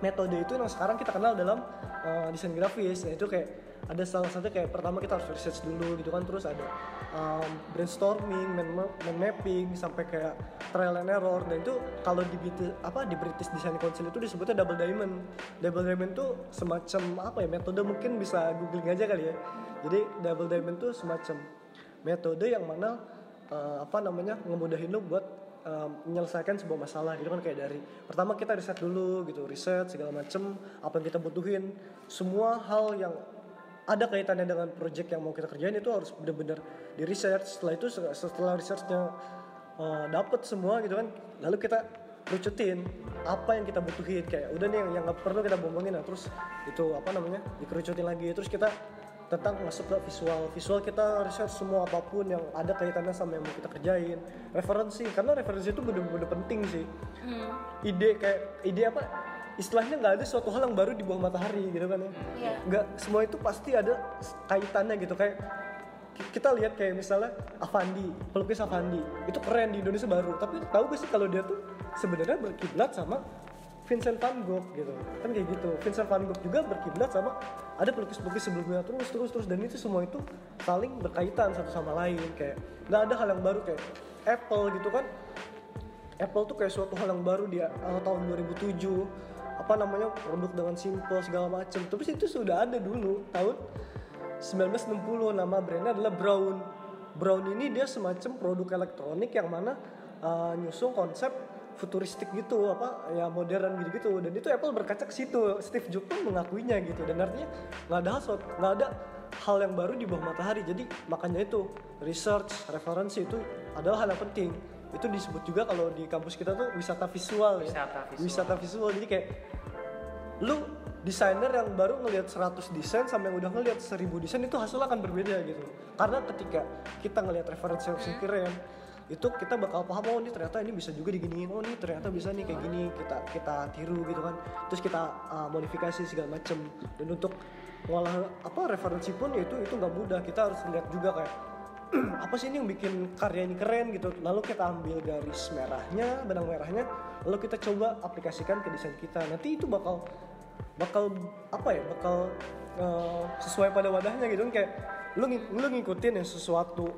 metode itu yang sekarang kita kenal dalam uh, desain grafis. Nah itu kayak ada salah satu kayak pertama kita harus research dulu gitu kan. Terus ada um, brainstorming mind, ma- mind mapping sampai kayak trial and error. Dan itu kalau di apa di British Design Council itu disebutnya double diamond. Double diamond tuh semacam apa ya metode mungkin bisa googling aja kali ya. Jadi double diamond tuh semacam metode yang mana uh, apa namanya ngemudahin lo buat um, menyelesaikan sebuah masalah gitu kan kayak dari pertama kita riset dulu gitu riset segala macem apa yang kita butuhin. Semua hal yang ada kaitannya dengan project yang mau kita kerjain itu harus benar-benar di research setelah itu se- setelah researchnya uh, dapet semua gitu kan lalu kita kerucutin apa yang kita butuhin. Kayak udah nih yang yang nggak perlu kita bombongin nah terus itu apa namanya dikerucutin lagi. Terus kita tentang masuk ke visual. Visual kita research semua apa pun yang ada kaitannya sama yang mau kita kerjain. Referensi karena referensi itu bener-bener penting sih. Ide kayak ide apa istilahnya nggak ada suatu hal yang baru di bawah matahari gitu kan ya. Iya. nggak semua itu pasti ada kaitannya gitu. Kayak ki- kita lihat kayak misalnya Avandi pelukis Avandi. Itu keren di Indonesia baru. Tapi tahu gak sih kalau dia tuh sebenarnya berkiblat sama Vincent van Gogh gitu. Kan kayak gitu. Vincent van Gogh juga berkiblat sama ada pelukis-pelukis sebelumnya. Terus terus terus. Dan itu semua itu saling berkaitan satu sama lain. Kayak nggak ada hal yang baru. Kayak Apple gitu kan. Apple tuh kayak suatu hal yang baru di awal tahun 2007 apa namanya produk dengan simple segala macam tapi itu sudah ada dulu tahun 1960 nama brandnya adalah Brown. Brown ini dia semacam produk elektronik yang mana uh, nyusung konsep futuristik gitu apa ya modern gitu-gitu dan itu Apple berkaca ke situ. Steve Jobs pun mengakuinya gitu. Dan artinya nggak ada hal nggak ada hal yang baru di bawah matahari. Jadi makanya itu research referensi itu adalah hal yang penting. Itu disebut juga kalau di kampus kita tuh wisata visual ya. Wisata visual. wisata visual. Jadi kayak lu desainer yang baru ngelihat 100 desain sama yang udah ngelihat 1000 desain itu hasilnya akan berbeda gitu. Karena ketika kita ngelihat referensi yang keren itu kita bakal paham oh ini ternyata ini bisa juga diginiin. Oh ini ternyata bisa nih kayak gini kita kita tiru gitu kan. Terus kita uh, modifikasi segala macem. Dan untuk ngolah apa referensi pun ya itu itu nggak mudah. Kita harus lihat juga kayak apa sih ini yang bikin karya ini keren gitu. Lalu kita ambil garis merahnya benang merahnya lalu kita coba aplikasikan ke desain kita. Nanti itu bakal bakal apa ya bakal eh, sesuai pada wadahnya gitu kan. Kayak lu lu ngikutin ya sesuatu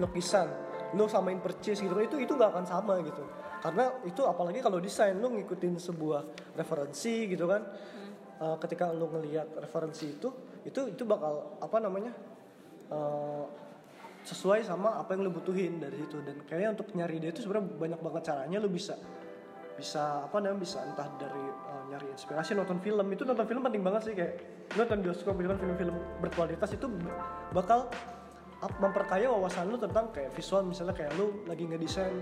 lukisan lu samain percis gitu. Itu itu nggak akan sama gitu. Karena itu apalagi kalau desain lu ngikutin sebuah referensi gitu kan. Eh, ketika lu ngelihat referensi itu itu itu bakal apa namanya eh, sesuai sama apa yang lu butuhin dari situ. Dan kayaknya untuk nyari ide itu sebenarnya banyak banget caranya. Lu bisa bisa apa namanya bisa entah dari eh, nyari inspirasi nonton film. Itu nonton film penting banget sih kayak nonton bioskop gitu kan film-film berkualitas itu bakal memperkaya wawasan lu tentang kayak visual misalnya kayak lu lagi ngedesain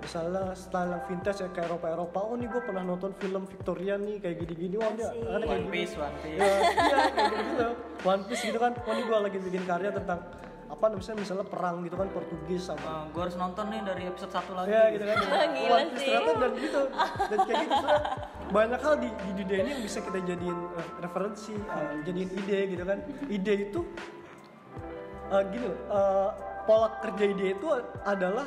misalnya style yang vintage ya kayak Eropa Eropa oh nih gue pernah nonton film Victorian nih kayak gini-gini wah ini Asik. ada kayak One gini Piece, One Piece. ya, iya kayak gitu, gitu One Piece gitu kan oh ini gue lagi bikin karya tentang apa misalnya misalnya perang gitu kan Portugis sama gue harus nonton nih dari episode 1 lagi. ya gitu kan Gila One Piece sih. ternyata dan gitu dan kayak gitu sebenarnya banyak hal di, di dunia ini yang bisa kita jadiin eh, referensi eh, jadiin ide gitu kan ide itu eh, gini loh eh, pola kerja ide itu adalah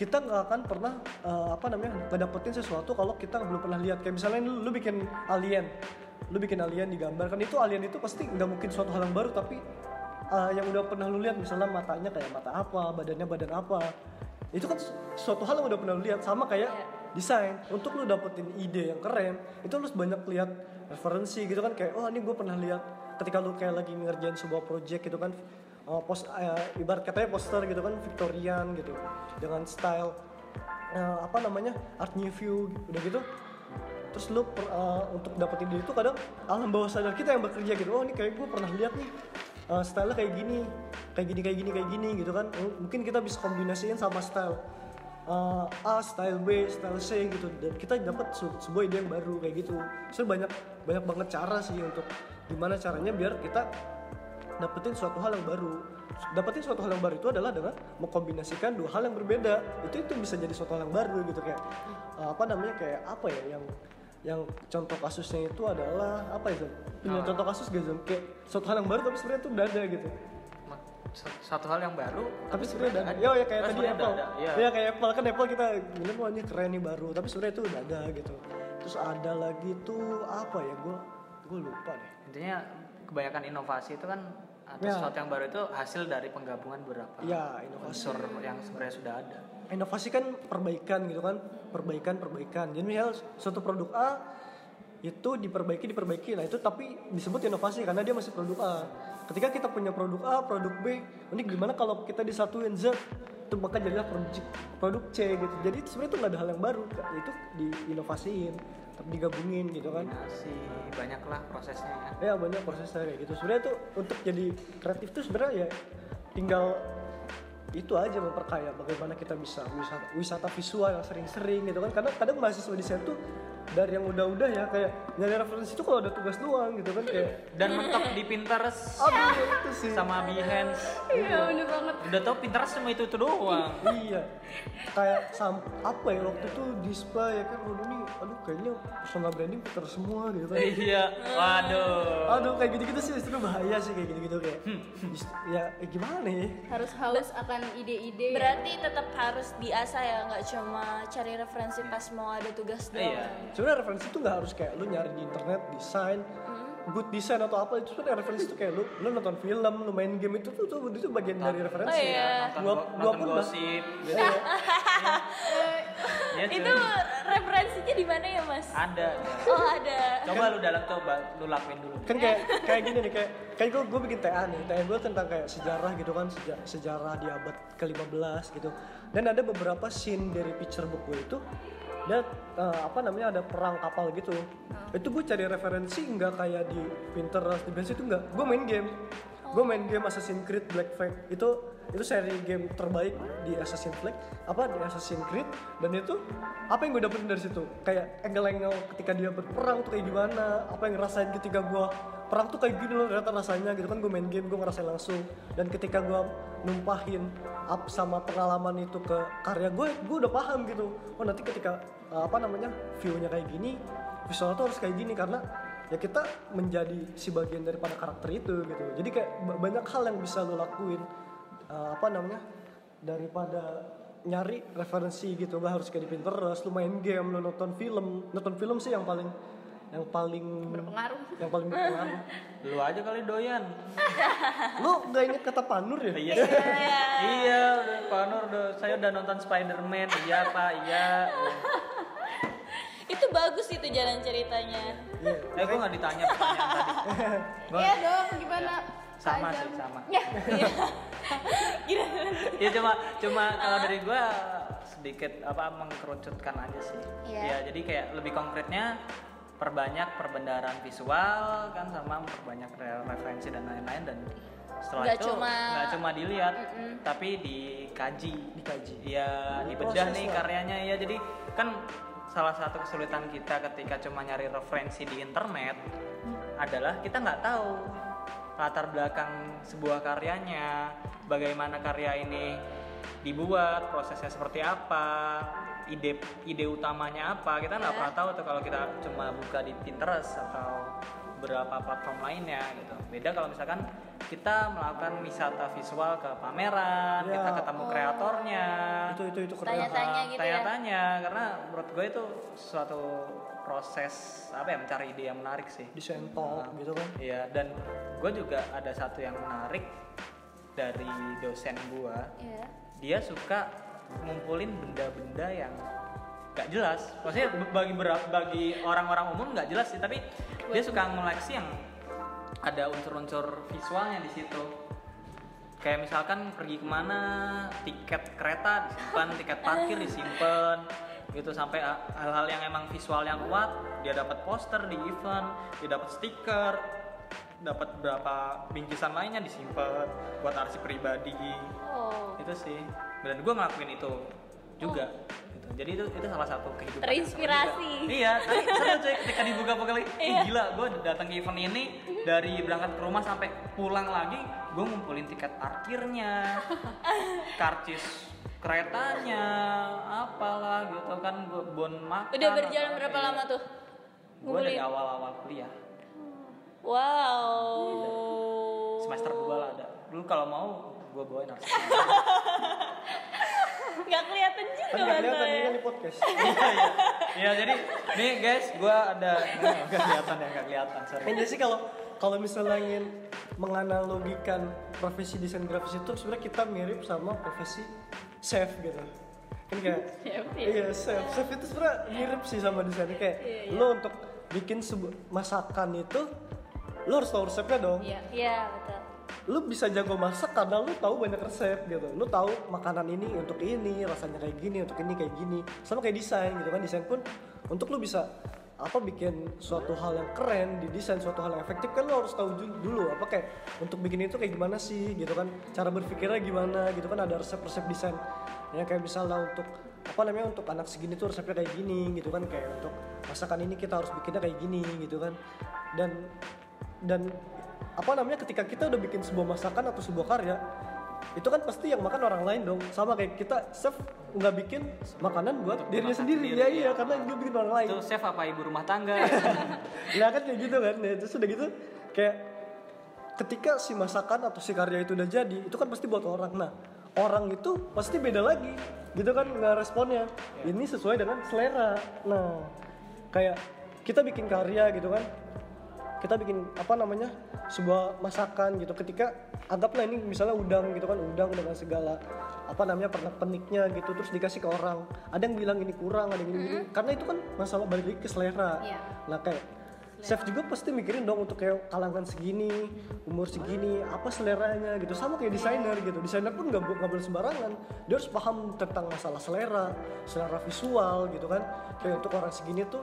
kita nggak akan pernah eh, apa namanya ngedapetin sesuatu kalau kita belum pernah lihat. Kayak misalnya lu, lu bikin alien. Lu bikin alien digambar kan itu alien itu pasti nggak mungkin suatu hal yang baru tapi eh, yang udah pernah lu lihat misalnya matanya kayak mata apa badannya badan apa. Itu kan su- suatu hal yang udah pernah lu lihat sama kayak desain. Untuk lu dapetin ide yang keren itu lu harus banyak lihat referensi gitu kan. Kayak oh ini gue pernah lihat ketika lu kayak lagi ngerjain sebuah project gitu kan oh, pos eh, ibarat katanya poster gitu kan Victorian gitu dengan style eh, apa namanya art nouveau udah gitu. Terus lu per- eh, untuk dapetin ide itu kadang alam bawah sadar kita yang bekerja gitu. Oh ini kayak gue pernah lihat nih eh, style kayak gini kayak gini kayak gini kayak gini gitu kan. Mungkin kita bisa kombinasiin sama style eh, A style B style C gitu. Dan kita dapat se- sebuah ide yang baru kayak gitu. So banyak banyak banget cara sih untuk gimana caranya biar kita dapetin suatu hal yang baru. Dapetin suatu hal yang baru itu adalah dengan mengkombinasikan dua hal yang berbeda. Itu itu bisa jadi suatu hal yang baru gitu kayak uh, apa namanya kayak apa ya yang yang contoh kasusnya itu adalah apa ya Zon? punya Oh. contoh kasus gak kayak suatu hal yang baru tapi sebenarnya itu udah ada gitu. Satu hal yang baru, tapi sebenarnya udah ada. ya, ya kayak Oh, tadi sebenarnya Apple. ada, iya. ya kayak Apple. Kan Apple kita bilang wah ini keren nih baru. Tapi sebenarnya itu udah ada gitu. Terus ada lagi tuh apa ya gue gue lupa deh. Intinya kebanyakan inovasi itu kan atau Ya. sesuatu yang baru itu hasil dari penggabungan beberapa ya inovasi. unsur yang sebenarnya sudah ada. inovasi kan perbaikan gitu kan. Perbaikan perbaikan. Jadi misal suatu produk A itu diperbaiki diperbaiki. Nah itu tapi disebut inovasi karena dia masih produk A. Ketika kita punya produk A produk B ini gimana kalau kita disatuin Z itu maka jadilah produk C, produk C gitu. Jadi sebenarnya itu nggak ada hal yang baru itu diinovasiin tapi digabungin gitu kan. Kombinasi banyaklah prosesnya ya. ya banyak prosesnya kayak gitu. Sebenarnya tuh untuk jadi kreatif tuh sebenarnya ya tinggal itu aja memperkaya bagaimana kita bisa wisata, wisata visual yang sering-sering gitu kan. Kadang kadang mahasiswa desain tuh dari yang udah-udah ya kayak nyari referensi itu kalau ada tugas doang gitu kan kayak Dan mentok di Pinterest aduh itu sih sama Behance. iya bener banget Udah tau Pinterest cuma itu itu doang. iya kayak sam apa ya waktu itu display ya kan waduh nih aduh kayaknya personal branding putar semua gitu kan iya, waduh. aduh kayak gitu-gitu sih itu bahaya sih kayak gitu-gitu kayak Dis- ya eh, gimana ya harus haus akan ide-ide Berarti tetap harus diasah ya, nggak cuma cari referensi pas mau ada tugas doang. Iya. Sebenarnya referensi itu nggak harus kayak lu nyari di internet desain good design atau apa itu sebenarnya referensi itu kayak lu lu nonton film lu main game itu tuh, tuh itu bagian dari referensi Oh, iya. Nonton, Gua- gua pun gosip gitu. Cuy. Itu referensinya di mana ya, Mas? ada. Oh, ada. Coba lu dalam coba lu lakuin dulu. kan kayak kayak gini nih kayak kayak gue gue bikin TA nih TA gue tentang kayak sejarah gitu kan seja- sejarah di abad ke-15 gitu dan ada beberapa scene dari picture book gue itu dan eh, apa namanya ada perang kapal gitu. Itu gue cari referensi nggak kayak di Pinterest di Pinterest itu nggak. Gue main game. Gue main game Assassin's Creed Black Flag. Itu itu seri game terbaik di Assassin's Creed apa di Assassin's Creed. Dan itu apa yang gue dapetin dari situ? Kayak angle-angle ketika dia berperang tuh kayak gimana? Apa yang ngerasain ketika gue perang tuh kayak gini loh ternyata rasanya gitu kan gue main game gue ngerasain langsung. Dan ketika gue numpahin up sama pengalaman itu ke karya gue gue udah paham gitu. Oh nanti ketika uh, apa namanya view-nya kayak gini visual tuh harus kayak gini karena ya kita menjadi si bagian daripada karakter itu gitu. Jadi kayak ba- banyak hal yang bisa lo lakuin uh, apa namanya daripada nyari referensi gitu. Nggak harus kayak di Pinterest lu main game lu nonton film. Nonton film sih yang paling yang paling Berpengaruh. yang paling berpengaruh Lu aja kali doyan. lu nggak inget kata Panur ya Iya iya, udah Pak Nur udah saya udah nonton Spider-Man. Iya, Pak. Iya. Itu bagus itu jalan ceritanya. Iya. Eh, gua nggak ditanya pertanyaan tadi. Gua- Iya dong, gimana? sama sih, sama. Ya, ya cuma cuma kalau dari gue sedikit apa mengkerucutkan aja sih Iya. ya jadi kayak lebih konkretnya perbanyak perbendaharaan visual kan sama perbanyak re- referensi dan lain-lain dan setelah Nggak itu cuma- nggak cuma dilihat tapi dikaji Dikaji. ya dibedah nih lah. karyanya ya jadi kan salah satu kesulitan kita ketika cuma nyari referensi di internet adalah kita nggak tahu latar belakang sebuah karyanya, bagaimana karya ini dibuat, prosesnya seperti apa, ide ide utamanya apa. Kita nggak pernah tahu tuh kalau kita cuma buka di Pinterest atau beberapa platform lainnya gitu. Beda kalau misalkan kita melakukan wisata visual ke pameran, Ya. kita ketemu kreatornya, itu itu itu Tanya-tanya gitu ya. tanya-tanya karena menurut gue itu suatu proses apa ya mencari ide yang menarik sih. desain talk gitu kan Iya, dan gue juga ada satu yang menarik dari dosen gue. Iya. Dia suka ngumpulin benda-benda yang gak jelas. Maksudnya bagi berat bagi orang-orang umum nggak jelas sih, tapi dia suka ngoleksi yang ada unsur-unsur visualnya di situ. Kayak misalkan pergi ke mana, tiket kereta disimpan, tiket parkir disimpan, gitu sampai hal-hal yang emang visual yang kuat, dia dapat poster di event, dia dapat stiker, dapat berapa bingkisan lainnya disimpan buat arsip pribadi Oh. itu sih dan gue ngelakuin itu juga gitu. jadi itu itu salah satu kehidupan Terinspirasi. iya tadi seru cuy ketika dibuka Ih, Iya. gila gue datang ke event ini dari berangkat ke rumah sampai pulang lagi gue ngumpulin tiket parkirnya karcis keretanya apalah gitu kan gue bon makan Udah berjalan berapa lama tuh? gue dari awal-awal kuliah Wow. semester 2 lah ada dulu kalau mau gue bawain harus Nggak kelihatan juga kan nggak kelihatan ini ya. kan di podcast iya iya iya jadi nih guys gue ada nggak kelihatan ya nggak kelihatan sorry jadi sih kalau kalau misalnya ingin menganalogikan profesi desain grafis itu sebenarnya kita mirip sama profesi chef gitu kan kayak Chef, ya. iya chef chef itu sebenarnya mirip sih sama desain kayak Iya, iya. lo untuk bikin sebuah masakan itu lo harus tahu resepnya dong Iya. Iya, betul. Lu bisa jago masak karena lu tahu banyak resep gitu. Lu tahu makanan ini untuk ini rasanya kayak gini untuk ini kayak gini. Sama kayak desain gitu kan. Desain pun untuk lu bisa apa bikin suatu hal yang keren di desain suatu hal yang efektif kan lu harus tahu dulu apa kayak untuk bikin itu kayak gimana sih gitu kan. Cara berpikirnya gimana gitu kan. Ada resep-resep desain. Ya kayak misalnya untuk apa namanya untuk anak segini tuh resepnya kayak gini gitu kan. Kayak untuk masakan ini kita harus bikinnya kayak gini gitu kan. Dan dan apa namanya ketika kita udah bikin sebuah masakan atau sebuah karya itu kan pasti yang makan orang lain dong. Sama kayak kita chef nggak bikin makanan buat Untuk dirinya sendiri. sendiri, ya iya. iya karena dia bikin orang lain. Itu chef apa ibu rumah tangga? Ya kan kayak gitu kan. Ya, terus udah gitu kayak ketika si masakan atau si karya itu udah jadi itu kan pasti buat orang. Nah orang itu pasti beda lagi. Gitu kan nggak responnya. Ini sesuai dengan selera. Nah kayak kita bikin karya gitu kan kita bikin apa namanya sebuah masakan gitu. Ketika anggaplah ini misalnya udang gitu kan udang dengan segala apa namanya pernak perniknya gitu terus dikasih ke orang. Ada yang bilang ini kurang ada yang ini, ini. karena itu kan masalah balik lagi ke selera. Iya. nah kayak chef juga pasti mikirin dong untuk kayak kalangan segini umur segini apa seleranya gitu. Sama kayak desainer gitu. Desainer pun nggak nggak boleh sembarangan. Dia harus paham tentang masalah selera selera visual gitu kan. Kayak untuk orang segini tuh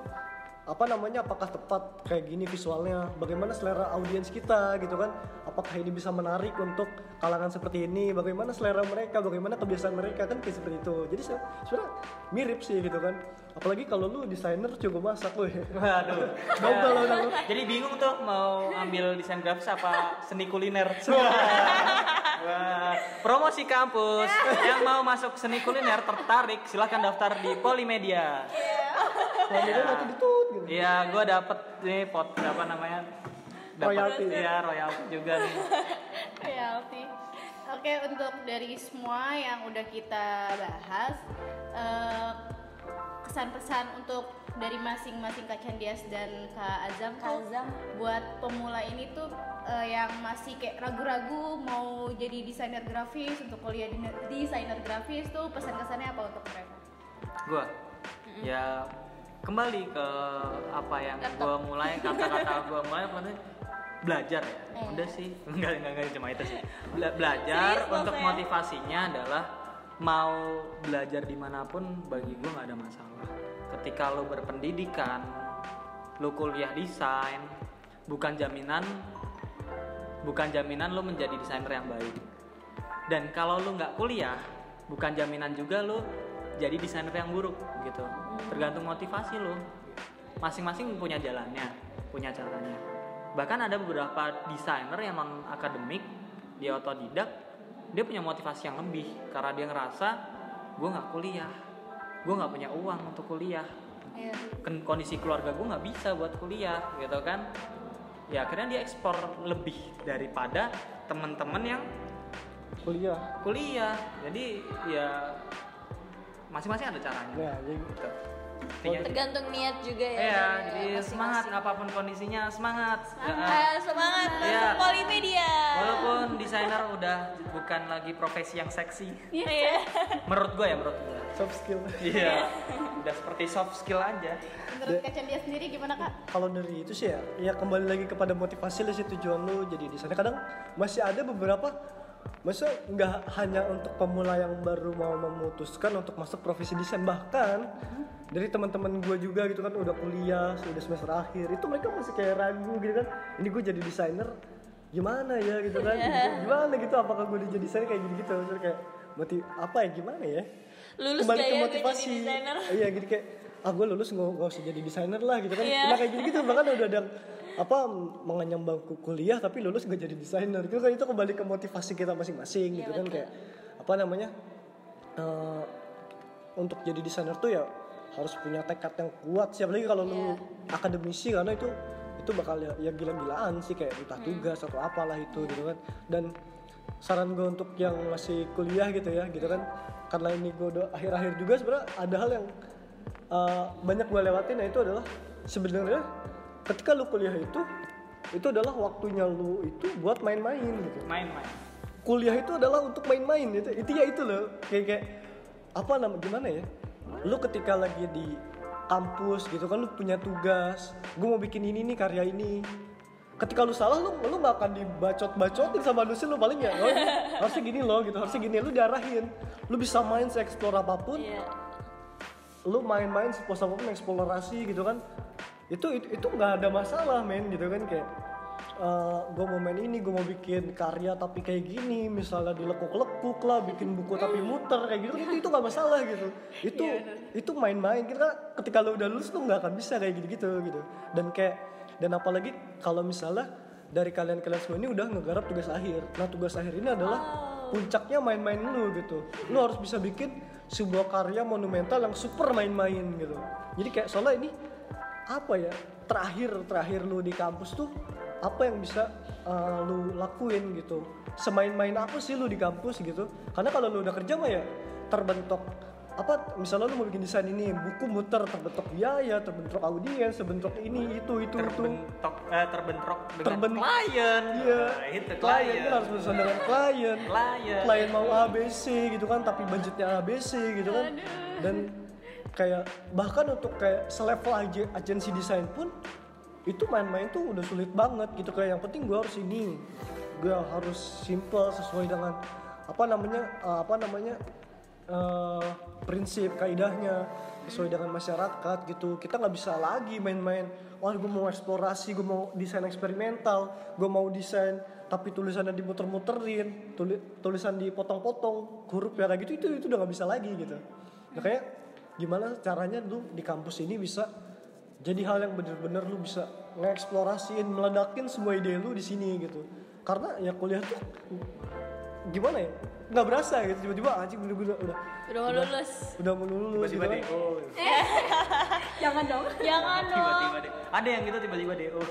apa namanya apakah tepat kayak gini visualnya? Bagaimana selera audiens kita gitu kan? Apakah ini bisa menarik untuk kalangan seperti ini? Bagaimana selera mereka? Bagaimana kebiasaan mereka? Kan kayak seperti itu. Jadi se- sebenarnya mirip sih gitu kan? Apalagi kalau lu desainer juga masak lu ya Waduh. Double. Jadi bingung tuh mau ambil desain grafis apa seni kuliner. Wah, promosi kampus. Yang mau masuk seni kuliner tertarik silahkan daftar di Polimedia. Nanti ditut gitu Iya, gue dapet nih pot apa namanya? Dapet, Royalti. Iya, royalti juga nih. Royalty. Oke, untuk dari semua yang udah kita bahas, eh, kesan-pesan untuk dari masing-masing Kak Candias dan Kak Azam Kak tuh Azam. buat pemula ini tuh eh, yang masih kayak ragu-ragu mau jadi desainer grafis untuk kuliah desainer grafis tuh pesan-kesannya apa untuk mereka? Gue, ya kembali ke apa yang gue mulai kata-kata gue mulai apa nih? belajar ya Eh. udah sih enggak enggak enggak cuma itu sih Bela- belajar Serius untuk maksudnya? motivasinya adalah mau belajar di mana pun bagi gue nggak ada masalah ketika lo berpendidikan lo kuliah desain bukan jaminan bukan jaminan lo menjadi desainer yang baik dan kalau lo nggak kuliah bukan jaminan juga lo jadi desainer yang buruk gitu. Tergantung motivasi lo masing-masing punya jalannya punya caranya. Bahkan ada beberapa desainer yang non akademik dia otodidak dia punya motivasi yang lebih. Karena dia ngerasa gue nggak kuliah. Gue nggak punya uang untuk kuliah. Iya. Ken- kondisi keluarga gue nggak bisa buat kuliah gitu kan. Ya akhirnya dia ekspor lebih daripada teman-teman yang kuliah. kuliah. Jadi ya masing-masing ada caranya nah jadi gitu. Intinya- Tergantung niat juga ya. Iya, dari jadi semangat apa pun kondisinya semangat. Ya, Ah, semangat Iya. masuk Polimedia. Walaupun desainer udah bukan lagi profesi yang seksi, Iya. menurut gue ya menurut gue. soft skill Iya, udah seperti soft skill aja. Menurut Kak Candias sendiri gimana Kak? kalau dari itu sih ya ya kembali lagi kepada motivasi lah sih tujuan lu jadi di sana kadang masih ada beberapa masa nggak hanya untuk pemula yang baru mau memutuskan untuk masuk profesi desain bahkan dari teman-teman gue juga gitu kan udah kuliah sudah semester akhir itu mereka masih kayak ragu gitu kan. Ini gue jadi desainer gimana ya gitu kan? Gimana gitu? Apakah gue jadi desainer kayak gitu gitu Terus kayak motiv apa ya gimana ya? Lulus kembali ke ya motivasi. iya gitu kayak ah gue lulus nggak usah jadi desainer lah gitu kan. Iya. nah kayak gitu gitu bahkan udah ada apa mengenyam bangku kuliah tapi lulus nggak jadi desainer. Itu kan itu kembali ke motivasi kita masing-masing gitu kan kayak apa namanya eh, untuk jadi desainer tuh ya harus punya tekad yang kuat sih. Apalagi kalau lu akademisi karena itu itu bakal ya, ya gila-gilaan sih kayak entah tugas atau apalah itu gitu kan. Dan saran gue untuk yang masih kuliah gitu ya gitu kan karena ini gue udah akhir-akhir juga sebenarnya ada hal yang uh, banyak gue lewatin yaitu adalah sebenarnya ketika lu kuliah itu itu adalah waktunya lu itu buat main-main gitu. Main-main. kuliah itu adalah untuk main-main itu intinya itu loh. Kayak kayak apa nama gimana ya? Lu ketika lagi di kampus gitu kan lu punya tugas gue mau bikin ini nih karya ini. Ketika lu salah lu lu gak akan dibacot-bacotin sama dosen lu paling ya oh, harusnya gini loh gitu. Harusnya gini lu diarahin. Lu bisa main se-explore apa pun. Iya. lu main-main sepuas apa pun eksplorasi gitu kan itu itu itu nggak ada masalah men gitu kan kayak gue mau main ini gue mau bikin karya tapi kayak gini misalnya dilekuk-lekuk lah bikin buku tapi muter kayak gitu itu itu nggak masalah gitu. Itu itu main-main kita ketika lu udah lulus tuh nggak akan bisa kayak gitu-gitu gitu. Dan kayak dan apalagi kalau misalnya dari kalian-kalian semua ini udah ngegarap tugas akhir. Nah tugas akhir ini adalah puncaknya main-main lu gitu. Lu harus bisa bikin sebuah karya monumental yang super main-main gitu. Jadi kayak soalnya ini apa ya terakhir terakhir lu di kampus tuh apa yang bisa uh, lu lakuin gitu semain-main apa sih lu di kampus gitu karena kalau lu udah kerja mah ya terbentuk apa misalnya lu mau bikin desain ini buku muter terbentuk biaya terbentuk audiens terbentuk ini itu itu itu Terbentok, eh, terbentrok dengan Terben- klien. Iya, Nah, itu klien klien. kan harus berurusan dengan klien. Klien. Klien mau ABC gitu kan, tapi budgetnya ABC gitu kan. Dan kayak bahkan untuk kayak selevel aja agensi desain pun itu main-main tuh udah sulit banget gitu. Kayak yang penting gue harus ini gue harus simple sesuai dengan apa namanya eh, apa namanya eh, prinsip kaidahnya sesuai dengan masyarakat gitu. Kita nggak bisa lagi main-main wah gue mau eksplorasi gue mau desain eksperimental gue mau desain tapi tulisannya dimuter-muterin tuli- tulisan dipotong-potong huruf ya gitu itu itu udah nggak bisa lagi gitu. Makanya gimana caranya lu di kampus ini bisa jadi hal yang bener-bener lu bisa ngeksplorasiin meledakin semua ide lu di sini gitu karena ya kuliah tuh gimana ya nggak berasa gitu tiba-tiba anjing udah udah udah Udah mau lulus. udah mau lulus Tiba-tiba gitu. Jangan dong. Jangan dong. Tiba-tiba deh. Ada yang gitu tiba-tiba DO.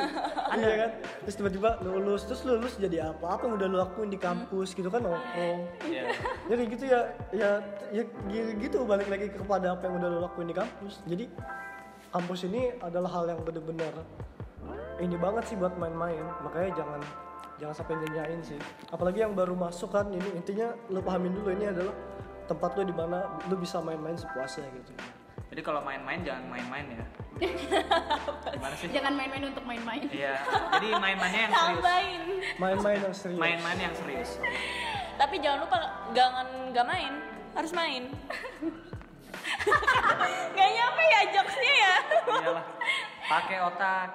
iya kan terus tiba-tiba lulus terus lulus jadi apa apa yang udah lu lakuin di kampus gitu kan nongkrong Iya. jadi gitu ya ya ya gi- gitu balik lagi kepada apa yang udah lo lakuin di kampus jadi kampus ini adalah hal yang bener-bener ini banget sih buat main-main makanya jangan jangan sampai nyanyain sih apalagi yang baru masuk kan ini intinya lo pahamin dulu ini adalah tempat lo di mana lo bisa main-main sepuasnya gitu Jadi kalau main-main jangan main-main ya. Gimana sih? Jangan main-main untuk main-main. Iya. Jadi main-mainnya yang serius. Tambahin. main-main yang serius Main-main yang serius. Tapi jangan lupa jangan nggak main, harus main. Gak nyampe ya jokesnya ya. Iyalah. Pakai otak.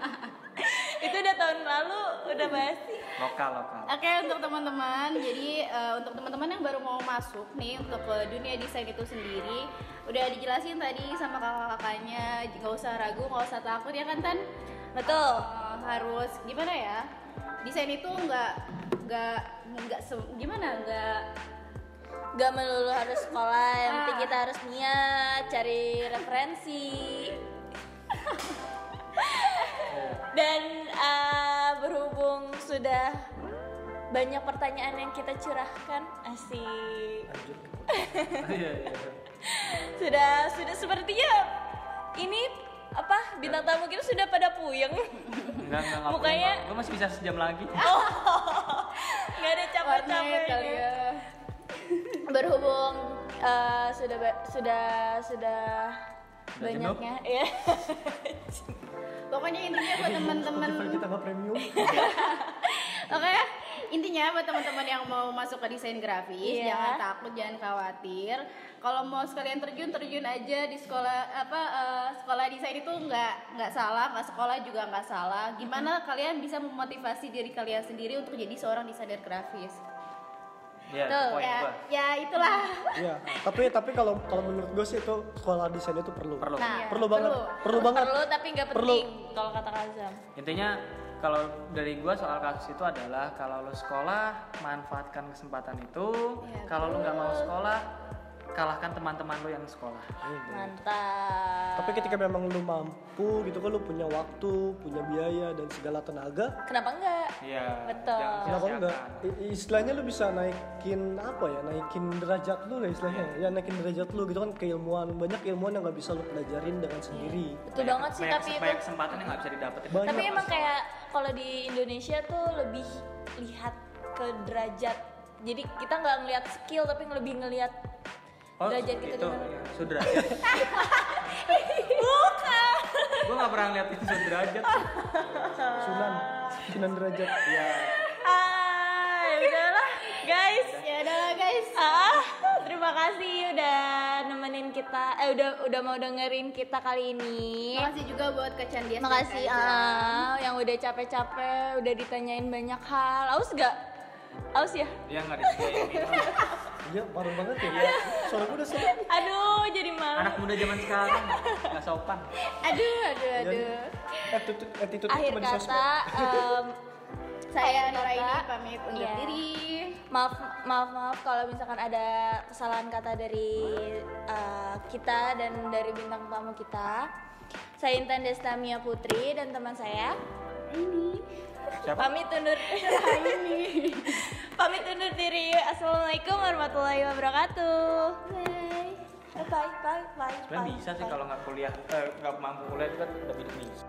Itu udah tahun lalu, udah basi. Lokal lokal. Oke untuk teman-teman, jadi eh, untuk teman-teman yang baru mau masuk nih untuk ke dunia desain itu sendiri, udah dijelasin tadi sama kakak-kakaknya, nggak usah ragu, nggak usah takut ya kan Tan? Betul. Eh, harus gimana ya? Desain itu nggak nggak nggak gimana nggak Gak melulu harus sekolah, yang penting Ah. kita harus niat, cari referensi. Dan eh, berhubung sudah banyak pertanyaan yang kita curahkan, asik. Iya iya. Sudah sudah sepertinya ini apa bintang tamu kita sudah pada puyeng. Enggak enggak enggak. Mukanya- Gue masih bisa sejam lagi. nggak ada capek-capeknya. kali ya. berhubung eh, sudah sudah sudah Udah banyaknya ya Pokoknya intinya buat teman-teman kita nggak premium Oke, intinya buat teman-teman yang mau masuk ke desain grafis, Iya. jangan takut, jangan khawatir. Kalau mau sekalian terjun, terjun aja di sekolah apa eh, sekolah desain itu nggak nggak salah, nggak sekolah juga nggak salah. Gimana kalian bisa memotivasi diri kalian sendiri untuk jadi seorang desainer grafis? Iya, Tuh, ya, gua. ya itulah. Iya, tapi tapi kalau kalau menurut gue sih itu sekolah desain itu perlu. Perlu. Nah, Perlu banget. perlu. Perlu banget. perlu tapi nggak Perlu. penting kalau kata Kazam Intinya kalau dari gua soal kasus itu adalah kalau lu sekolah manfaatkan kesempatan itu. Iya, kalau lu nggak mau sekolah kalahkan teman-teman lu yang sekolah. mantap Tapi ketika memang lu mampu gitu kan lu punya waktu, punya biaya dan segala tenaga, kenapa enggak Iya. Betul. jangan kenapa enggak? I- istilahnya lu bisa naikin apa ya? Naikin derajat lu lah istilahnya. Ya naikin derajat lu gitu kan keilmuan. Banyak ilmuwan yang nggak bisa lu pelajarin dengan sendiri. betul banget sih banyak, tapi itu banyak kesempatan yang nggak bisa didapetin. Banyak. tapi emang kayak kalau di Indonesia tuh lebih lihat ke derajat jadi kita nggak ngelihat skill tapi lebih ngelihat derajat kita itu di mana. ya, sudrajat. bukan Gue nggak pernah lihat itu sudrajat. Sunan, sunan derajat. Iya. Guys Ya udahlah guys. ah terima kasih udah nemenin kita eh udah udah mau dengerin kita kali ini Makasih juga buat kecandian. makasih ah yang udah capek-capek udah ditanyain banyak hal aus gak aus ya Iya nggak. Iya, parah banget ya. Soalnya gue udah sedih. aduh jadi malu Anak muda zaman sekarang nggak sopan. Aduh, aduh, aduh. Attitude, attitude akhir cuma di sosmed. kata em, Saya Akhir Nora ini kata, pamit undur iya. diri. maaf maaf maaf kalau misalkan ada kesalahan kata dari uh, kita dan dari bintang tamu kita saya Intan Destamia Putri dan teman saya Ini. Siapa? pamit undur Ini. pamit undur diri assalamualaikum warahmatullahi wabarakatuh Bye. bye bye bye bye Sebenarnya bisa sih bye. kalau nggak kuliah, eh, nggak mampu kuliah juga udah hidup bisa.